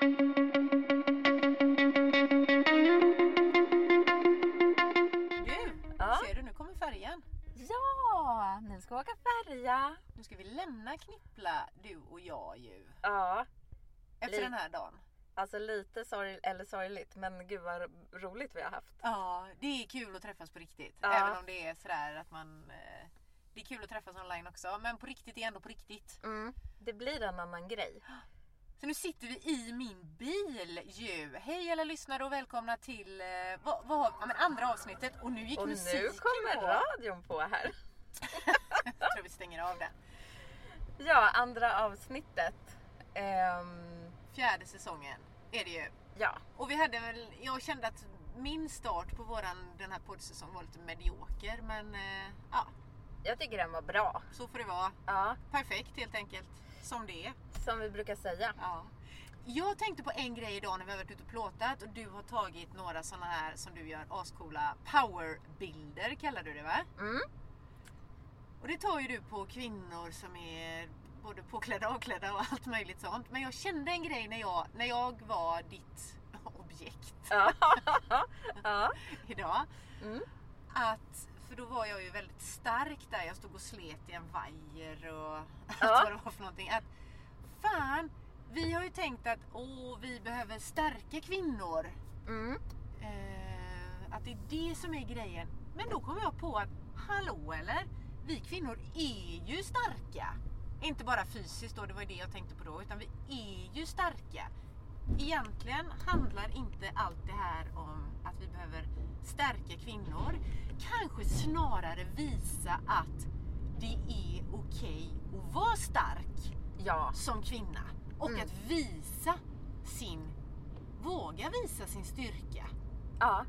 Du, Ja. ser du nu kommer färjan. Ja, nu ska vi åka färja. Nu ska vi lämna Knippla, du och jag ju. Ja, Efter Li- den här dagen. alltså lite sorg, eller sorgligt men gud vad roligt vi har haft. Ja, det är kul att träffas på riktigt. Ja. Även om det är sådär att man... Eh, det är kul att träffas online också. Men på riktigt är ändå på riktigt. Mm, det blir en annan grej. Så nu sitter vi i min bil ju. Hej alla lyssnare och välkomna till eh, vad, vad, ja, andra avsnittet. Och nu gick Och musiken nu kommer på. radion på här. Jag tror vi stänger av den. Ja, andra avsnittet. Ehm, Fjärde säsongen är det ju. ja, Och vi hade väl, jag kände att min start på våran, den här poddsäsongen var lite medioker. Men eh, ja, jag tycker den var bra. så får det vara. Ja, Perfekt helt enkelt. Som det är. Som vi brukar säga. Ja. Jag tänkte på en grej idag när vi har varit ute och plåtat och du har tagit några sådana här som du gör ascoola powerbilder kallar du det va? Mm. Och det tar ju du på kvinnor som är både påklädda och avklädda och allt möjligt sånt. Men jag kände en grej när jag, när jag var ditt objekt Ja. idag. Mm. Att, för då var jag ju väldigt stark där. Jag stod och slet i en vajer och allt Ja. vad det var för någonting. Att, fan, vi har ju tänkt att åh, vi behöver stärka kvinnor. Mm. Eh, att det är det som är grejen. Men då kom jag på att, hallå eller? Vi kvinnor är ju starka. Inte bara fysiskt då, det var ju det jag tänkte på då, utan vi är ju starka. Egentligen handlar inte allt det här om att vi behöver stärka kvinnor. Kanske snarare visa att det är okej att vara stark Ja. som kvinna. Och Mm. att visa sin, våga visa sin styrka. Ja.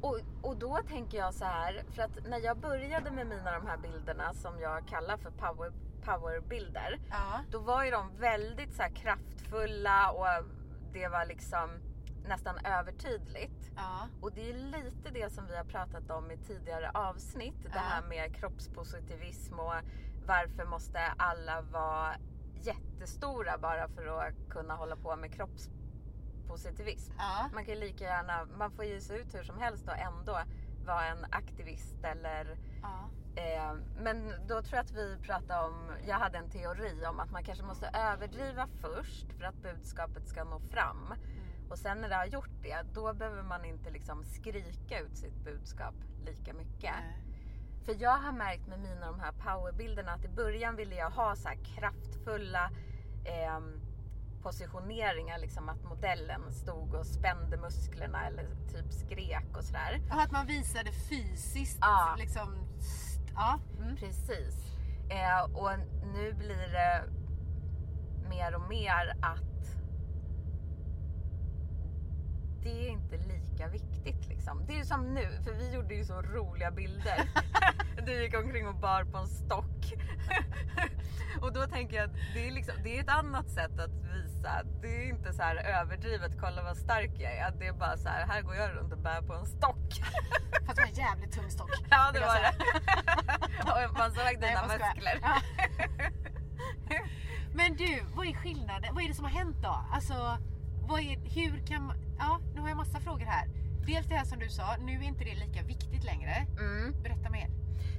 Och, och då tänker jag så här, för att när jag började med mina de här bilderna som jag kallar för power, powerbilder. Ja. Då var ju de väldigt så kraftfulla och det var liksom nästan övertydligt. Ja. Och det är lite det som vi har pratat om i tidigare avsnitt. Det Ja. här med kroppspositivism och varför måste alla vara jättestora bara för att kunna hålla på med kroppspositivism. Ja. Man kan ju lika gärna, man får ge sig ut hur som helst och ändå vara en aktivist eller Ja. Eh, men då tror jag att vi pratade om, jag hade en teori om att man kanske måste överdriva först för att budskapet ska nå fram. Mm. Och sen när det har gjort det, då behöver man inte liksom skrika ut sitt budskap lika mycket. Nej. För jag har märkt med mina de här powerbilderna att i början ville jag ha så här kraftfulla ehm, positioneringar, liksom att modellen stod och spände musklerna eller typ skrek och sådär. Och att man visade fysiskt Ja. liksom... Ja. Mm. Precis. Eh, och nu blir det mer och mer att det är inte lika viktigt liksom. Det är ju som nu, för vi gjorde ju så roliga bilder. du gick omkring och bar på en stock. och då tänker jag att det är, liksom, det är ett annat sätt att visa. Det är inte så här överdrivet, kolla vad stark jag är. Det är bara så här, här går jag runt och bär på en stock. Fast det var en jävligt tung stock. Ja det var det. Och man såg dina muskler. Men du, vad är skillnaden? Vad är det som har hänt då? Alltså, vad är, hur kan man... Ja, nu har jag massa frågor här. Dels det här som du sa, nu är inte det lika viktigt längre. Mm. Berätta mer.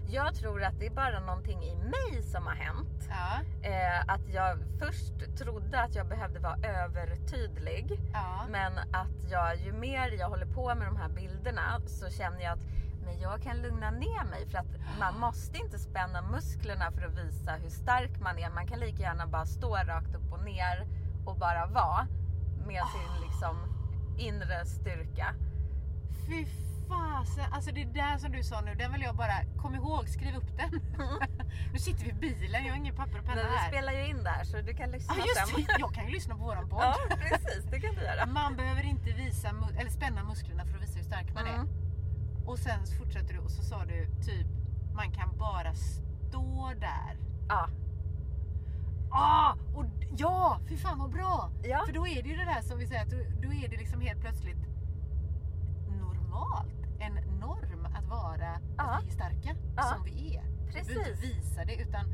Jag tror att det är bara någonting i mig som har hänt. Ja, Eh, att jag först trodde att jag behövde vara övertydlig. ja, Men att jag, ju mer jag håller på med de här bilderna så känner jag att men jag kan lugna ner mig för att man måste inte spänna musklerna för att visa hur stark man är. Man kan lika gärna bara stå rakt upp och ner och bara vara med sin liksom inre styrka. Fy fasen, alltså det där som du sa nu, den vill jag bara, kom ihåg, skriv upp den. nu sitter vi i bilen, jag har ingen papper och penna Men vi här. spelar ju in det här så du kan lyssna Ja just sen. det, jag kan ju lyssna på våran podd. Ja precis, det kan du göra. Man behöver inte visa, eller spänna musklerna för att visa hur stark man Mm. är. Och sen fortsätter du och så sa du typ, man kan bara stå där. Ja. Ah, och ja, fy fan vad bra! Ja. För då är det ju det där som vi säger, att då, då är det liksom helt plötsligt normalt, en norm att vara att vi är starka som vi är. Vi behöver inte Precis. visa det utan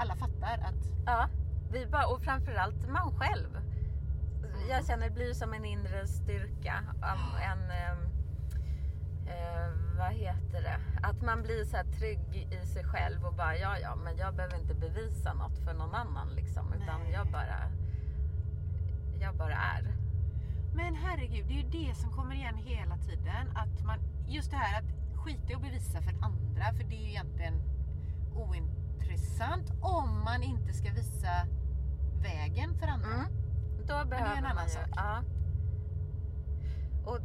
alla fattar att Ja, vi bara, och framförallt man själv. jag känner det blir som en inre styrka. um, En, ehm, eh, vad heter det? Att man blir så här trygg i sig själv och bara ja ja men jag behöver inte bevisa något för någon annan liksom. Utan Nej. jag bara, jag bara är. Men herregud, det är ju det som kommer igen hela tiden. Att man, just det här att skita i att bevisa för andra, för det är ju egentligen ointressant om man inte ska visa vägen för andra. Mm. Då behöver en man annan ju, sak. Ja. Och,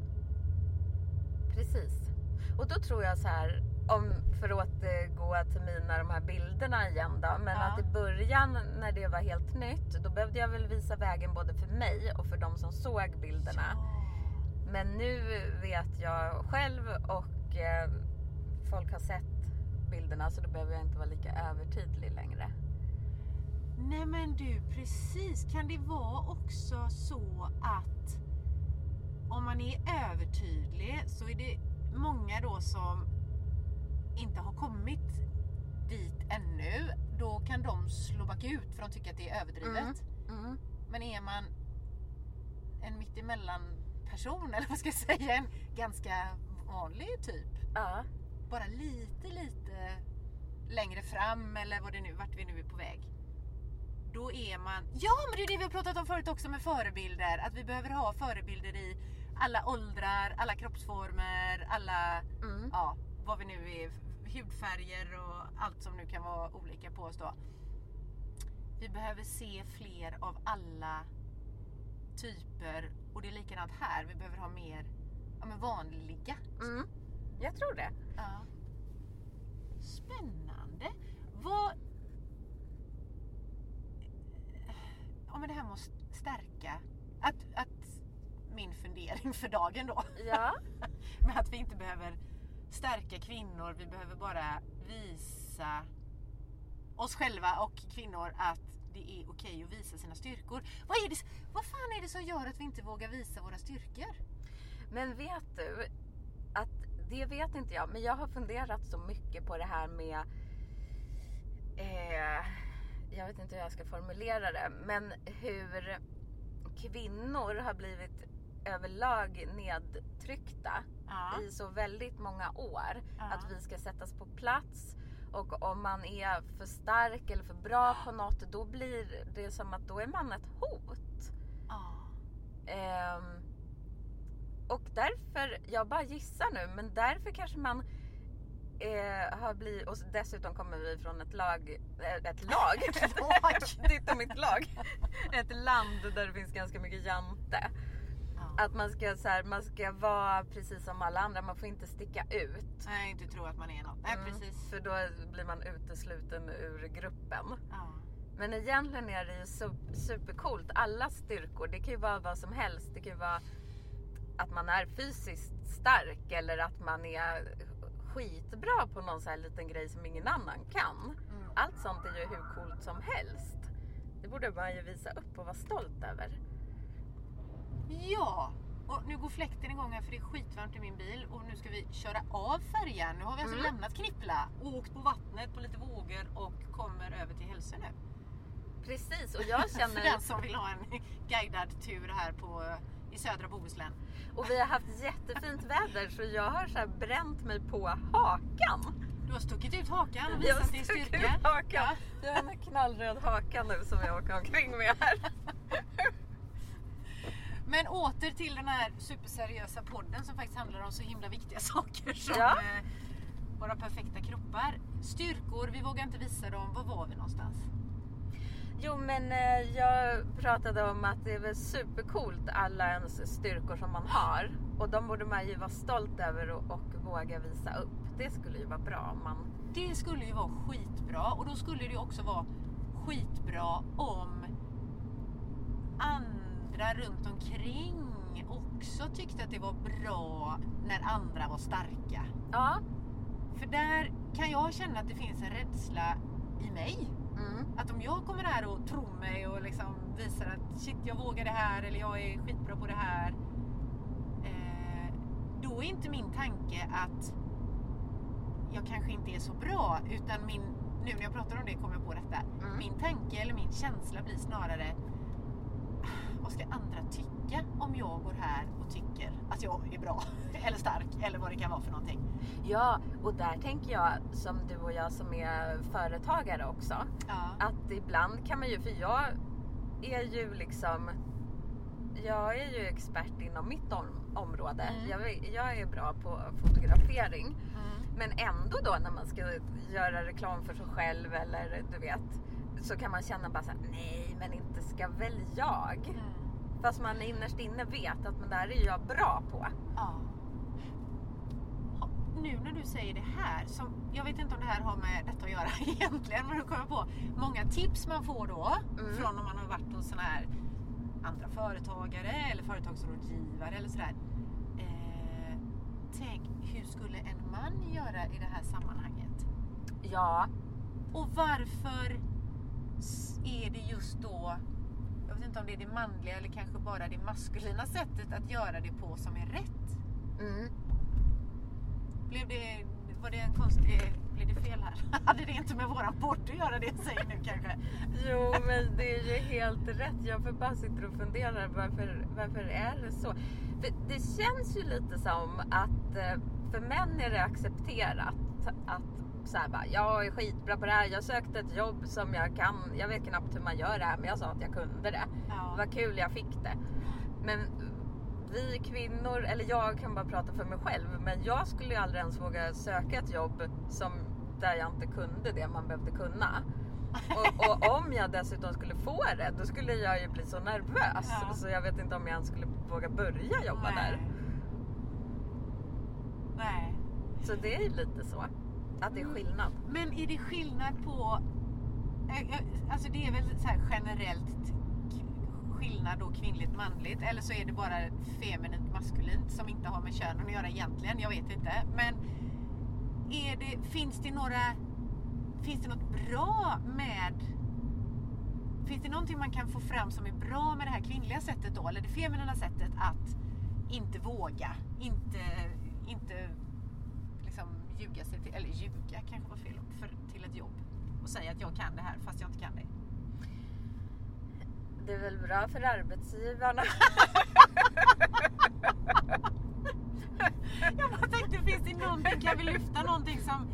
precis. Och då tror jag så här, om, för att återgå till mina de här bilderna igen då. Men Ja. att i början när det var helt nytt, då behövde jag väl visa vägen både för mig och för de som såg bilderna. Ja. Men nu vet jag själv och eh, folk har sett bilderna så då behöver jag inte vara lika övertydlig längre. Nej men du, precis. Kan det vara också så att om man är övertydlig så är det många då som inte har kommit dit ännu. Då kan de slå bakut för de tycker att det är överdrivet. Mm. Men är man en mittemellan person eller vad ska jag säga, en ganska vanlig typ. Ja. Bara lite, lite längre fram eller vad det nu, vart vi nu är på väg. Då är man, ja men det är det vi har pratat om förut också med förebilder. Att vi behöver ha förebilder i alla åldrar, alla kroppsformer, alla, Mm. ja vad vi nu är, hudfärger och allt som nu kan vara olika på oss då. Vi behöver se fler av alla typer och det är likadant här. Vi behöver ha mer ja, men vanliga. Mm. Jag tror det. Ja. Spännande. Vad... Ja men det här med att stärka. Att, att min fundering för dagen då. Ja. med att vi inte behöver stärka kvinnor. Vi behöver bara visa oss själva och kvinnor att det är okej att visa sina styrkor. Vad, är det, vad fan är det som gör att vi inte vågar visa våra styrkor? Men vet du att det vet inte jag, men jag har funderat så mycket på det här med eh, jag vet inte hur jag ska formulera det, men hur kvinnor har blivit överlag nedtryckta Ja. i så väldigt många år. Ja. Att vi ska sättas på plats och om man är för stark eller för bra på något då blir det som att då är man ett hot. Ja. Ehm, och därför, jag bara gissar nu, men därför kanske man eh, har blivit, och dessutom kommer vi från ett lag, eh, ett lag, Ett lag. och mitt lag, ett land där det finns ganska mycket jante. Att man ska, så här, man ska vara precis som alla andra, man får inte sticka ut. Nej, inte tro att man är något. Nej, Mm, precis. För då blir man utesluten ur gruppen. Ja. Men egentligen är det ju su- supercoolt. Alla styrkor, det kan ju vara vad som helst. Det kan ju vara att man är fysiskt stark eller att man är skitbra på någon så här liten grej som ingen annan kan. Mm. Allt sånt är ju hur coolt som helst. Det borde man ju visa upp och vara stolt över. Ja, och nu går fläkten igång här för det är skitvarmt i min bil och nu ska vi köra av färjan. Nu har vi alltså Mm. lämnat Knippla, åkt på vattnet på lite vågor och kommer över till Hälsö nu. Precis, och jag För känner... den som vill ha en guidad tur här på, i södra Bohuslän. Och vi har haft jättefint väder så jag har så bränt mig på hakan. Du har stuckit ut hakan och Jag har visat din stuckit styrka. ut hakan. Ja. Jag har en knallröd haka nu som jag åker omkring med här. Men åter till den här superseriösa podden som faktiskt handlar om så himla viktiga saker som Ja. eh, våra perfekta kroppar. Styrkor, vi vågar inte visa dem. Var var vi någonstans? Jo men eh, jag pratade om att det är väl supercoolt alla ens styrkor som man har. Och de borde man ju vara stolt över och, och våga visa upp. Det skulle ju vara bra om man... Det skulle ju vara skitbra och då skulle det ju också vara skitbra om andra runt omkring också tyckte att det var bra när andra var starka. Ja. För där kan jag känna att det finns en rädsla i mig. Mm. Att om jag kommer här och tror mig och liksom visar att shit jag vågar det här eller jag är skitbra på det här. Eh, då är inte min tanke att jag kanske inte är så bra utan min, nu när jag pratar om det kommer jag på detta. Mm. Min tanke eller min känsla blir snarare "Ah, vad ska andra tycka jag går här och tycker att jag är bra eller stark eller vad det kan vara för någonting. Ja, och där tänker jag som du och jag som är företagare också. Ja. Att ibland kan man ju, för jag är ju liksom jag är ju expert inom mitt om, område. Mm. Jag, jag är bra på fotografering. Mm. Men ändå då när man ska göra reklam för sig själv eller du vet. Så kan man känna bara såhär, nej men inte ska väl jag. Mm. Fast man innerst inne vet att men det här är jag bra på. Ja. Nu när du säger det här, som, jag vet inte om det här har med detta att göra egentligen, men du kommer på många tips man får då Mm. från om man har varit hos såna här andra företagare eller företagsrådgivare eller sådär. Eh, tänk, hur skulle en man göra i det här sammanhanget? Ja, Och varför är det just då, jag vet inte om det är det manliga eller kanske bara det maskulina sättet att göra det på som är rätt? mm. Blev det, var det en konstig, blev det fel här? Hade det inte med våran podd att göra det säger nu kanske? Jo, men det är ju helt rätt. Jag för bara sitter och funderar varför, varför är det så? För det känns ju lite som att eh, för män är det accepterat att så här bara, jag är skitbra på det här. Jag sökte ett jobb som jag kan. Jag vet knappt hur man gör det här, men jag sa att jag kunde det. Ja. Vad kul jag fick det. Men vi kvinnor, eller jag kan bara prata för mig själv, men jag skulle ju aldrig ens våga söka ett jobb som, där jag inte kunde det man behövde kunna. Och, och om jag dessutom skulle få det, då skulle jag ju bli så nervös. Ja. Så jag vet inte om jag ens skulle våga börja jobba där. Nej. Så det är ju lite så. Att det är skillnad. Men är det skillnad på, eh, eh, alltså det är väl så här generellt skillnad då kvinnligt manligt eller så är det bara feminint maskulint som inte har med könen att göra egentligen, jag vet inte. Men är det, finns det några, finns det något bra med Finns det någonting man kan få fram som är bra med det här kvinnliga sättet då, eller det feminina sättet att inte våga, inte, inte ljuga sig till, eller ljuga kanske var fel för, till ett jobb och säga att jag kan det här fast jag inte kan det. Det är väl bra för arbetsgivarna. Jag bara tänkte, finns det någonting, kan vi lyfta någonting som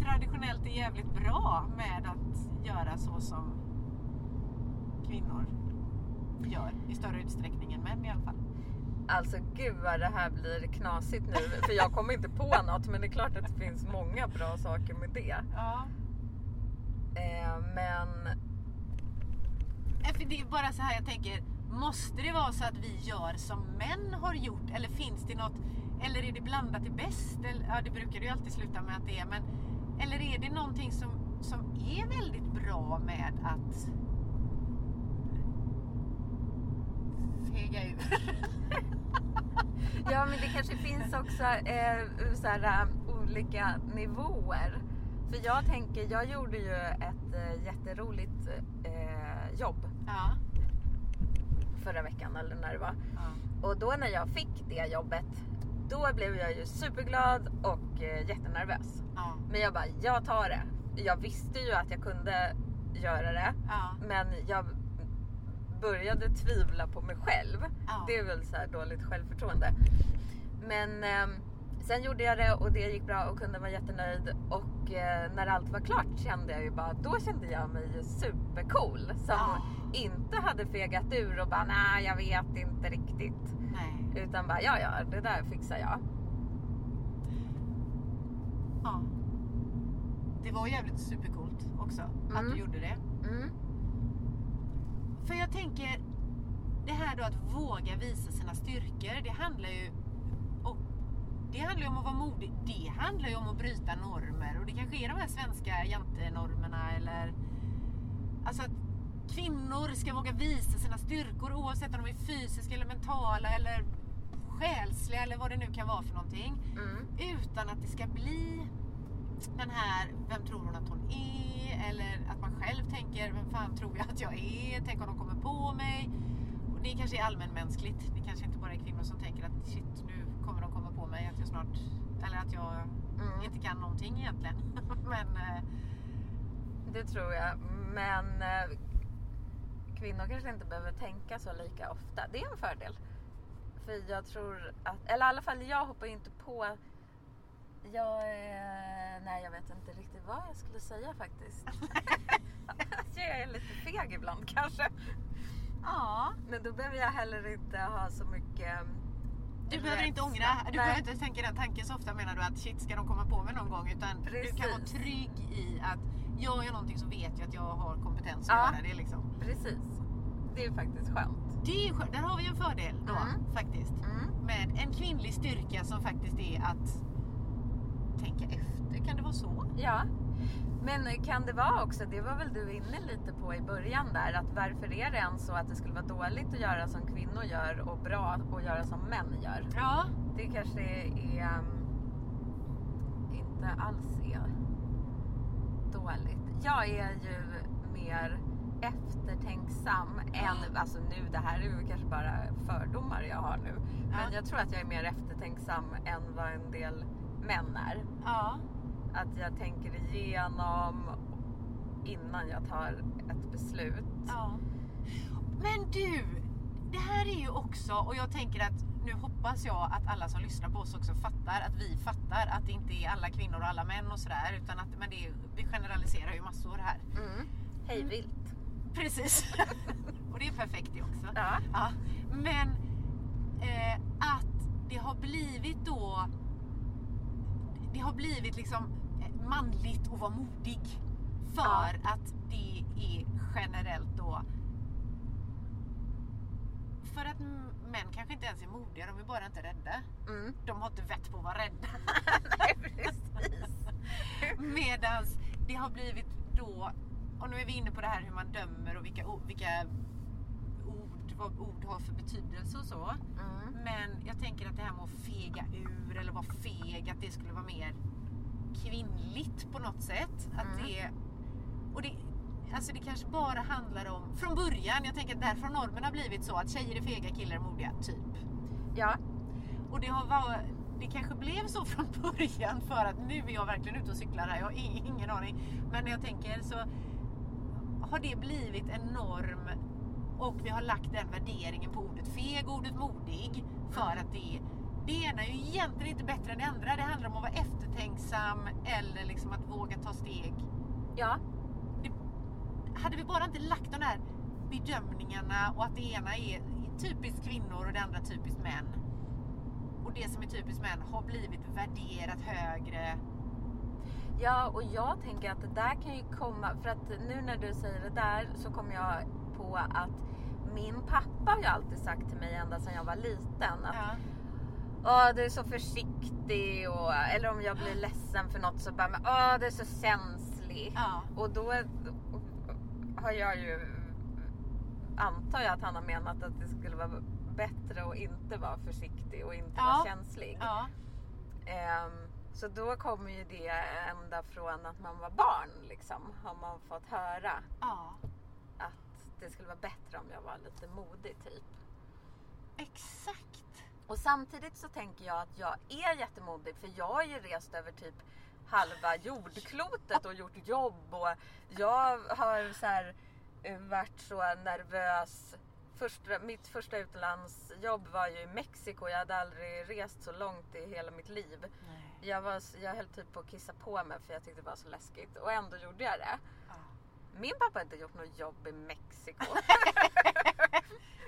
traditionellt är jävligt bra med att göra så som kvinnor gör i större utsträckning än män i alla fall. Alltså gud vad det här blir knasigt nu. För jag kommer inte på något. Men det är klart att det finns många bra saker med det. Ja. Eh, men Eh, För det är bara så här jag tänker, måste det vara så att vi gör som män har gjort? Eller finns det något, eller är det blandat till bäst? Eller, ja, det brukar det ju alltid sluta med att det är, men eller är det någonting som, som är väldigt bra med att fega ur? Ja men det kanske finns också eh, så här, eh, olika nivåer. För jag tänker, jag gjorde ju ett eh, jätteroligt eh, jobb Ja. förra veckan eller när det var. ja. Och då när jag fick det jobbet, då blev jag ju superglad och eh, jättenervös. ja. Men jag bara, jag tar det. Jag visste ju att jag kunde göra det. ja. Men jag började tvivla på mig själv. Ja. Det är väl så här dåligt självförtroende. Men ehm, sen gjorde jag det och det gick bra och kunde vara jättenöjd. Och eh, när allt var klart kände jag ju bara, då kände jag mig supercool. Som Ja. inte hade fegat ur och bara, nej jag vet inte riktigt. Nej. Utan bara, ja ja det där fixar jag. Ja. Det var jävligt supercoolt också att Mm. du gjorde det. Mm. För jag tänker, det här då att våga visa sina styrkor, det handlar ju och det handlar ju om att vara modig. Det handlar ju om att bryta normer och det kanske är de här svenska jantenormerna eller alltså att kvinnor ska våga visa sina styrkor oavsett om de är fysiska eller mentala eller själsliga eller vad det nu kan vara för någonting. Mm. Utan att det ska bli den här, vem tror hon att hon är? Eller att man själv tänker, vem fan tror jag att jag är? Tänk om de kommer på mig? Och det kanske är allmänmänskligt. Det kanske inte bara är kvinnor som tänker att shit, nu kommer de komma på mig att jag snart, eller att jag Mm. inte kan någonting egentligen. Men eh, Det tror jag. Men eh, kvinnor kanske inte behöver tänka så lika ofta. Det är en fördel. För jag tror att, eller i alla fall jag hoppar inte på jag, eh, nej jag vet inte riktigt vad jag skulle säga faktiskt. jag är lite feg ibland kanske. Ja. Men då behöver jag heller inte ha så mycket Du behöver inte ångra, du Nej. behöver inte tänka den tanken så ofta menar du att shit ska de komma på mig någon gång utan du kan vara Precis. trygg i att gör jag någonting så vet jag att jag har kompetens Ja. att göra det liksom. Precis. Det är faktiskt skönt. Det är skönt, där har vi en fördel då Mm. faktiskt. Mm. Med en kvinnlig styrka som faktiskt är att tänka efter, kan det vara så? Ja. Men kan det vara också, det var väl du inne lite på i början där, att varför är det än så att det skulle vara dåligt att göra som kvinnor gör och bra att göra som män gör? Ja. Det kanske är um, inte alls är dåligt. Jag är ju mer eftertänksam än, alltså nu det här är ju kanske bara fördomar jag har nu. Men Ja. jag tror att jag är mer eftertänksam än vad en del män är. Ja. Att jag tänker igenom innan jag tar ett beslut. Ja. Men du, det här är ju också, och jag tänker att nu hoppas jag att alla som lyssnar på oss också fattar att vi fattar att det inte är alla kvinnor och alla män och sådär utan att men det vi generaliserar ju massor här. Mm. Hej vilt. Precis. och det är perfekt det också. Ja. Ja. Men eh, att det har blivit då det har blivit liksom eh, manligt att vara modig. För att det är generellt då för att män kanske inte ens är modiga, de är bara inte rädda. Mm. De har inte vett på att vara rädda. Nej, precis. Medans det har blivit då, och nu är vi inne på det här hur man dömer och vilka, vilka vad ord har för betydelse och så. Mm. Men jag tänker att det här med att fega ur eller vara feg, att det skulle vara mer kvinnligt på något sätt. Att Mm. det, och det, alltså det kanske bara handlar om, från början, jag tänker att därför har normen har blivit så att tjejer är fega, killar är modiga, typ. Ja. Och det, har var, det kanske blev så från början för att nu är jag verkligen ute och cyklar här, jag har ingen aning. Men när jag tänker så har det blivit en norm och vi har lagt den värderingen på ordet feg och ordet modig för att det, det ena är ju egentligen inte bättre än det andra. Det handlar om att vara eftertänksam eller liksom att våga ta steg. Ja. Hade vi bara inte lagt de där bedömningarna och att det ena är typiskt kvinnor och det andra typiskt män. Och det som är typiskt män har blivit värderat högre. Ja, och jag tänker att det där kan ju komma, för att nu när du säger det där så kommer jag att min pappa har ju alltid sagt till mig ända sedan jag var liten att Ja. Åh, du är så försiktig och, eller om jag blir ledsen för något så bara men, Åh, du är så känslig. Ja. Och då har jag ju antar jag att han har menat att det skulle vara bättre att inte vara försiktig och inte Ja. vara känslig. Ja. Ehm, så då kommer ju det ända från att man var barn liksom. Har man fått höra ja. Att det skulle vara bättre om jag var lite modig typ. Exakt. Och samtidigt så tänker jag att jag är jättemodig för jag har ju rest över typ halva jordklotet och gjort jobb och jag har så här eh, varit så nervös. Första, mitt första utlandsjobb var ju i Mexiko. Jag hade aldrig rest så långt i hela mitt liv. Nej. Jag, var, jag höll typ på att kissa på mig för jag tyckte det var så läskigt och ändå gjorde jag det. Ja. Min pappa har inte gjort något jobb i Mexiko.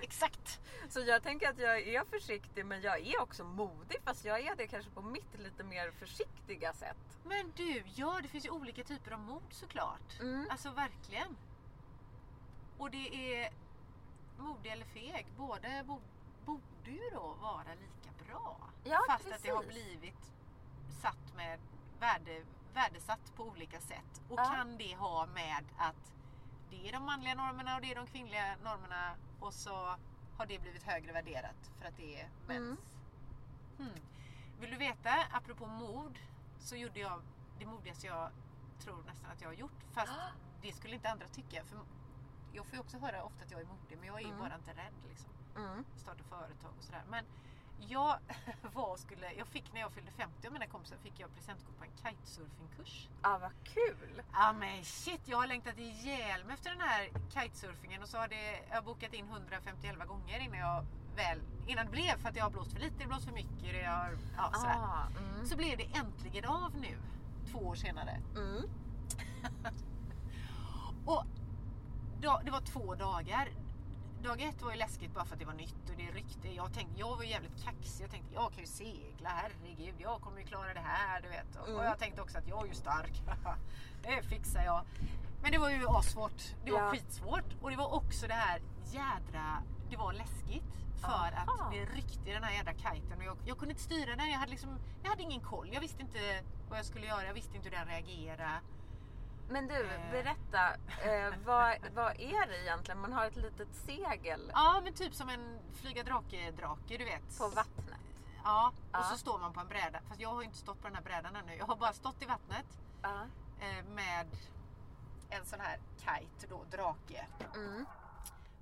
Exakt. Så jag tänker att jag är försiktig men jag är också modig fast jag är det kanske på mitt lite mer försiktiga sätt. Men du, ja det finns ju olika typer av mod såklart. Mm. Alltså verkligen. Och det är modig eller feg, båda bo, borde ju då vara lika bra. Ja, Fast att det har precis. blivit satt med värde, värdesatt på olika sätt. Och Ja. kan det ha med att det är de manliga normerna och det är de kvinnliga normerna och så har det blivit högre värderat för att det är mäns. Mm. Hmm. Vill du veta, apropå mod, så gjorde jag det modigaste jag tror nästan att jag har gjort. Fast det skulle inte andra tycka. För jag får ju också höra ofta att jag är modig men jag är ju Mm. bara inte rädd. Liksom. Mm. Starta företag och sådär. Men jag var skulle, jag fick när jag fyllde 50 av mina kompisar fick jag presentkort på en kitesurfingkurs. Ah, vad kul! Ja men shit, jag har längtat ihjäl mig efter den här kitesurfingen och så har det, jag har bokat in 151 gånger innan jag väl innan det blev för att jag har blåst för lite, det blåst för mycket, det har, ja, sådär. Ah, mm. Så blev det äntligen av nu, två år senare. Mm. Och då, det var två dagar. Dag ett var ju läskigt bara för att det var nytt och det ryckte. Jag, tänkte, jag var ju jävligt kaxig. Jag tänkte jag kan ju segla, herregud. Jag kommer ju klara det här. Du vet. Och Mm. jag tänkte också att jag är ju stark. det fixar jag. Men det var ju assvårt. Det var Ja. skitsvårt. Och det var också det här jädra... Det var läskigt. För Aha. att det ryckte i den här jädra kiten. Och jag, jag kunde inte styra den. Jag hade, liksom, jag hade ingen koll. Jag visste inte vad jag skulle göra. Jag visste inte hur den reagerade. Men du, Eh. berätta. Eh, vad, vad är det egentligen? Man har ett litet segel Ja, men typ som en flyga drake-drake, du vet. på vattnet. Ja, Ja. och så står man på en bräda. Fast jag har ju inte stått på den här brädan ännu. Jag har bara stått i vattnet Ja. eh, med en sån här kite då, drake. Mm.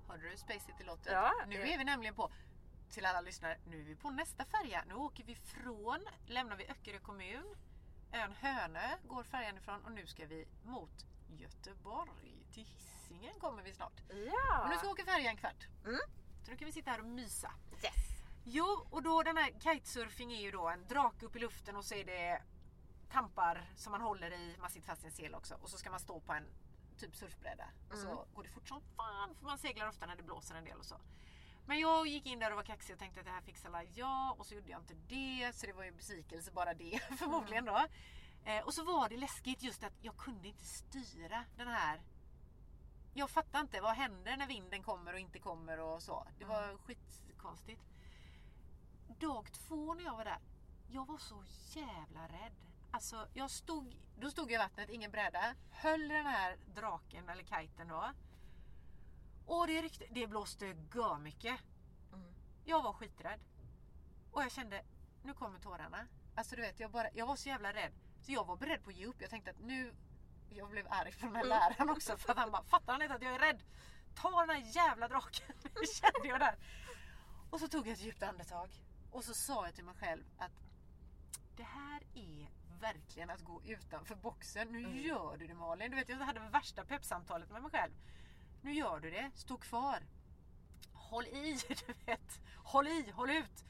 Hörde du Space City-låten? Ja, nu är vi nämligen på, till alla lyssnare, nu är vi på nästa färja. Nu åker vi från, lämnar vi Öckerö kommun, ön Hönö går färjan ifrån och nu ska vi mot Göteborg. Till Hisingen kommer vi snart. Ja. Och nu ska vi åka färja en kvart. Mm. Så nu kan vi sitta här och mysa. Yes. Jo, och då den här kitesurfing är ju då en drake upp i luften och så är det tampar som man håller i, man sitter fast i en sel också och så ska man stå på en typ surfbräda. Och så Mm. går det fort som fan för man seglar ofta när det blåser en del och så. Men jag gick in där och var kaxig och tänkte att det här fixar jag och så gjorde jag inte det så det var ju besvikelse bara det förmodligen då. Eh, och så var det läskigt just att jag kunde inte styra den här jag fattar inte, vad händer när vinden kommer och inte kommer och så. Det var skitkonstigt. Dag två när jag var där, jag var så jävla rädd. Alltså, jag stod, då stod jag i vattnet, ingen bräda, höll den här draken eller kiten då. Och det, ryckte, det blåste mycket. Mm. Jag var skiträdd. Och jag kände, nu kommer tårarna. Alltså du vet, jag, bara, jag var så jävla rädd. Så jag var beredd på att ge upp. Jag tänkte att nu, jag blev arg på den här Mm. läraren också för att han bara, fattar han inte att jag är rädd? Ta den här jävla draken. Det kände jag där. Och så tog jag ett djupt andetag. Och så sa jag till mig själv att det här är verkligen att gå utanför boxen. Nu Mm. gör du det Malin. Du vet, jag hade värsta peppsamtalet med mig själv. Nu gör du det. Stå kvar. Håll i, du vet. Håll i, håll ut.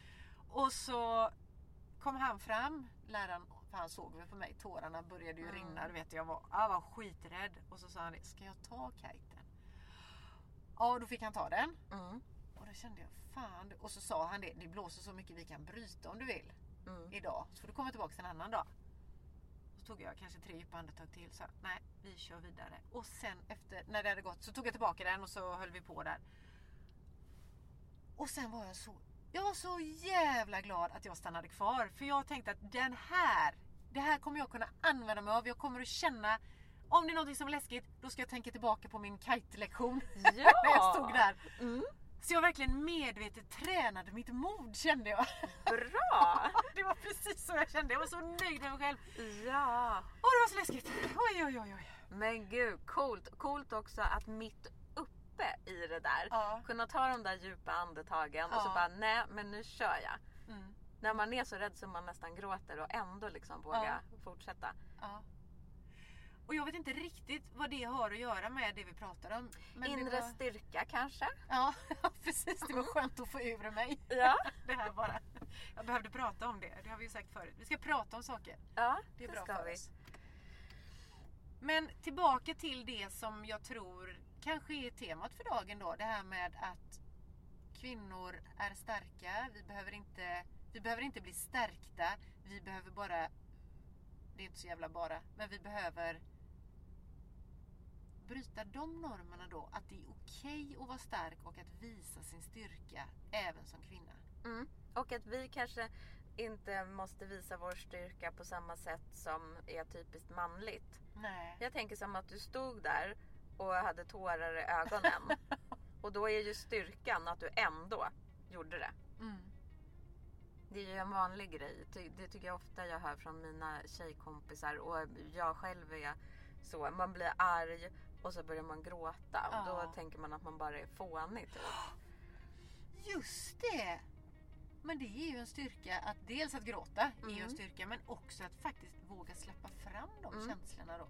Och så kom han fram, läraren, för han såg väl på mig, tårarna började ju Mm. rinna. Du vet, jag var, jag var skiträdd. Och så sa han, ska jag ta kiten? Ja, då fick han ta den. Mm. Och då kände jag, fan. Och så sa han det, det blåser så mycket vi kan bryta om du vill Mm. idag. Så får du komma tillbaka en annan dag. Tog jag kanske tre djupa andetag till. Så nej, vi kör vidare. Och sen efter, när det hade gått så tog jag tillbaka den och så höll vi på där. Och sen var jag så, jag var så jävla glad att jag stannade kvar. För jag tänkte att den här, det här kommer jag kunna använda mig av. Jag kommer att känna, om det är någonting som är läskigt, då ska jag tänka tillbaka på min kite-lektion. Ja! när jag stod där. Mm. Så jag verkligen medvetet tränade mitt mod kände jag. Bra! Det var precis så jag kände. Jag var så nöjd med mig själv. Ja. Åh, det var så läskigt. Oj, oj, oj. oj. Men gud, coolt. Coolt också att mitt uppe i det där Ja. kunna ta de där djupa andetagen och så Ja. bara nej men nu kör jag. Mm. När man är så rädd så man nästan gråter och ändå liksom våga fortsätta. ja. Och jag vet inte riktigt vad det har att göra med det vi pratar om. Men Inre var... styrka kanske? Ja, precis. Det var skönt att få ur mig. Ja. Det här bara. Jag behövde prata om det. Det har vi ju sagt förut. Vi ska prata om saker. Ja, Det är det bra ska för vi. oss. Men tillbaka till det som jag tror kanske är temat för dagen då. Det här med att kvinnor är starka. Vi behöver inte, vi behöver inte bli stärkta. Vi behöver bara, det är inte så jävla bara, men vi behöver bryta de normerna då. Att det är okej att vara stark och att visa sin styrka även som kvinna. Mm. Och att vi kanske inte måste visa vår styrka på samma sätt som är typiskt manligt. Nej. Jag tänker som att du stod där och hade tårar i ögonen. och då är ju styrkan att du ändå gjorde det. Mm. Det är ju en vanlig grej. Det tycker jag ofta jag hör från mina tjejkompisar och jag själv är så. Man blir arg och så börjar man gråta och Ja. då tänker man att man bara är fånig typ. Just det! Men det är ju en styrka att dels att gråta är ju en Mm. styrka men också att faktiskt våga släppa fram de Mm. känslorna då.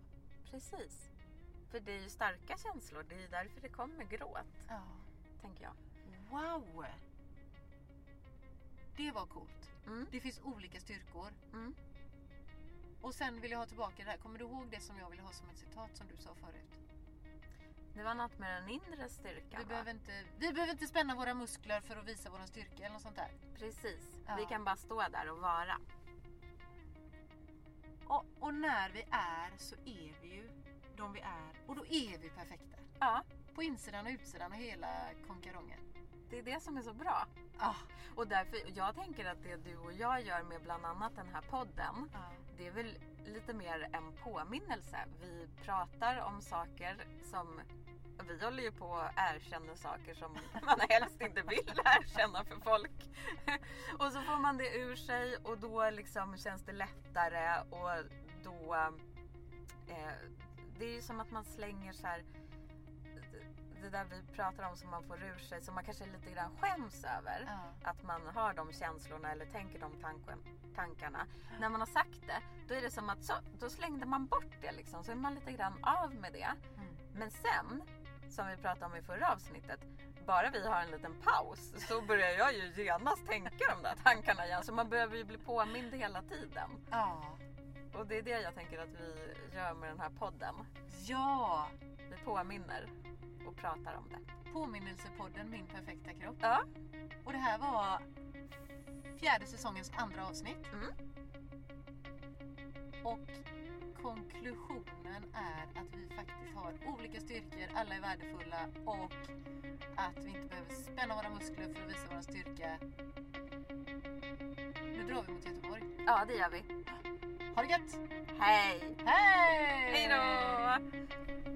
Precis. För det är ju starka känslor. Det är ju därför det kommer gråt, Ja. tänker jag. Wow! vara coolt. Mm. Det finns olika styrkor. Mm. Och sen vill jag ha tillbaka det här. Kommer du ihåg det som jag ville ha som ett citat som du sa förut? Det var något med den inre styrkan Vi va? behöver, inte, vi behöver inte spänna våra muskler för att visa vår styrka eller något sånt där. Precis. Ja. Vi kan bara stå där och vara. Och, och när vi är så är vi ju de vi är. Och då är vi perfekta. Ja, På insidan och utsidan och hela konkarongen. det är det som är så bra. Ah, Och därför, jag tänker att det du och jag gör med bland annat den här podden, ah. det är väl lite mer en påminnelse. Vi pratar om saker som vi håller ju på och erkänner saker som man helst inte vill erkänna för folk. Och så får man det ur sig och då liksom känns det lättare och då... Eh, det är ju som att man slänger så här det där vi pratar om som man får ur sig, som man kanske lite grann skäms över. Ja. Att man har de känslorna eller tänker de tanken, tankarna. När man har sagt det, då är det som att så, då slängde man bort det liksom. Så är man lite grann av med det. Mm. Men sen, som vi pratade om i förra avsnittet, bara vi har en liten paus så börjar jag ju genast tänka de där tankarna igen. Så man behöver ju bli påmind hela tiden. Ja. Och det är det jag tänker att vi gör med den här podden. ja. Vi påminner och pratar om det. Påminnelsepodden Min perfekta kropp. Ja. Och det här var fjärde säsongens andra avsnitt. Mm. Och konklusionen är att vi faktiskt har olika styrkor, alla är värdefulla och att vi inte behöver spänna våra muskler för att visa vår styrka. Nu drar vi mot Göteborg. ja, det gör vi. Ha det gött! Hej! Hej! Hej då!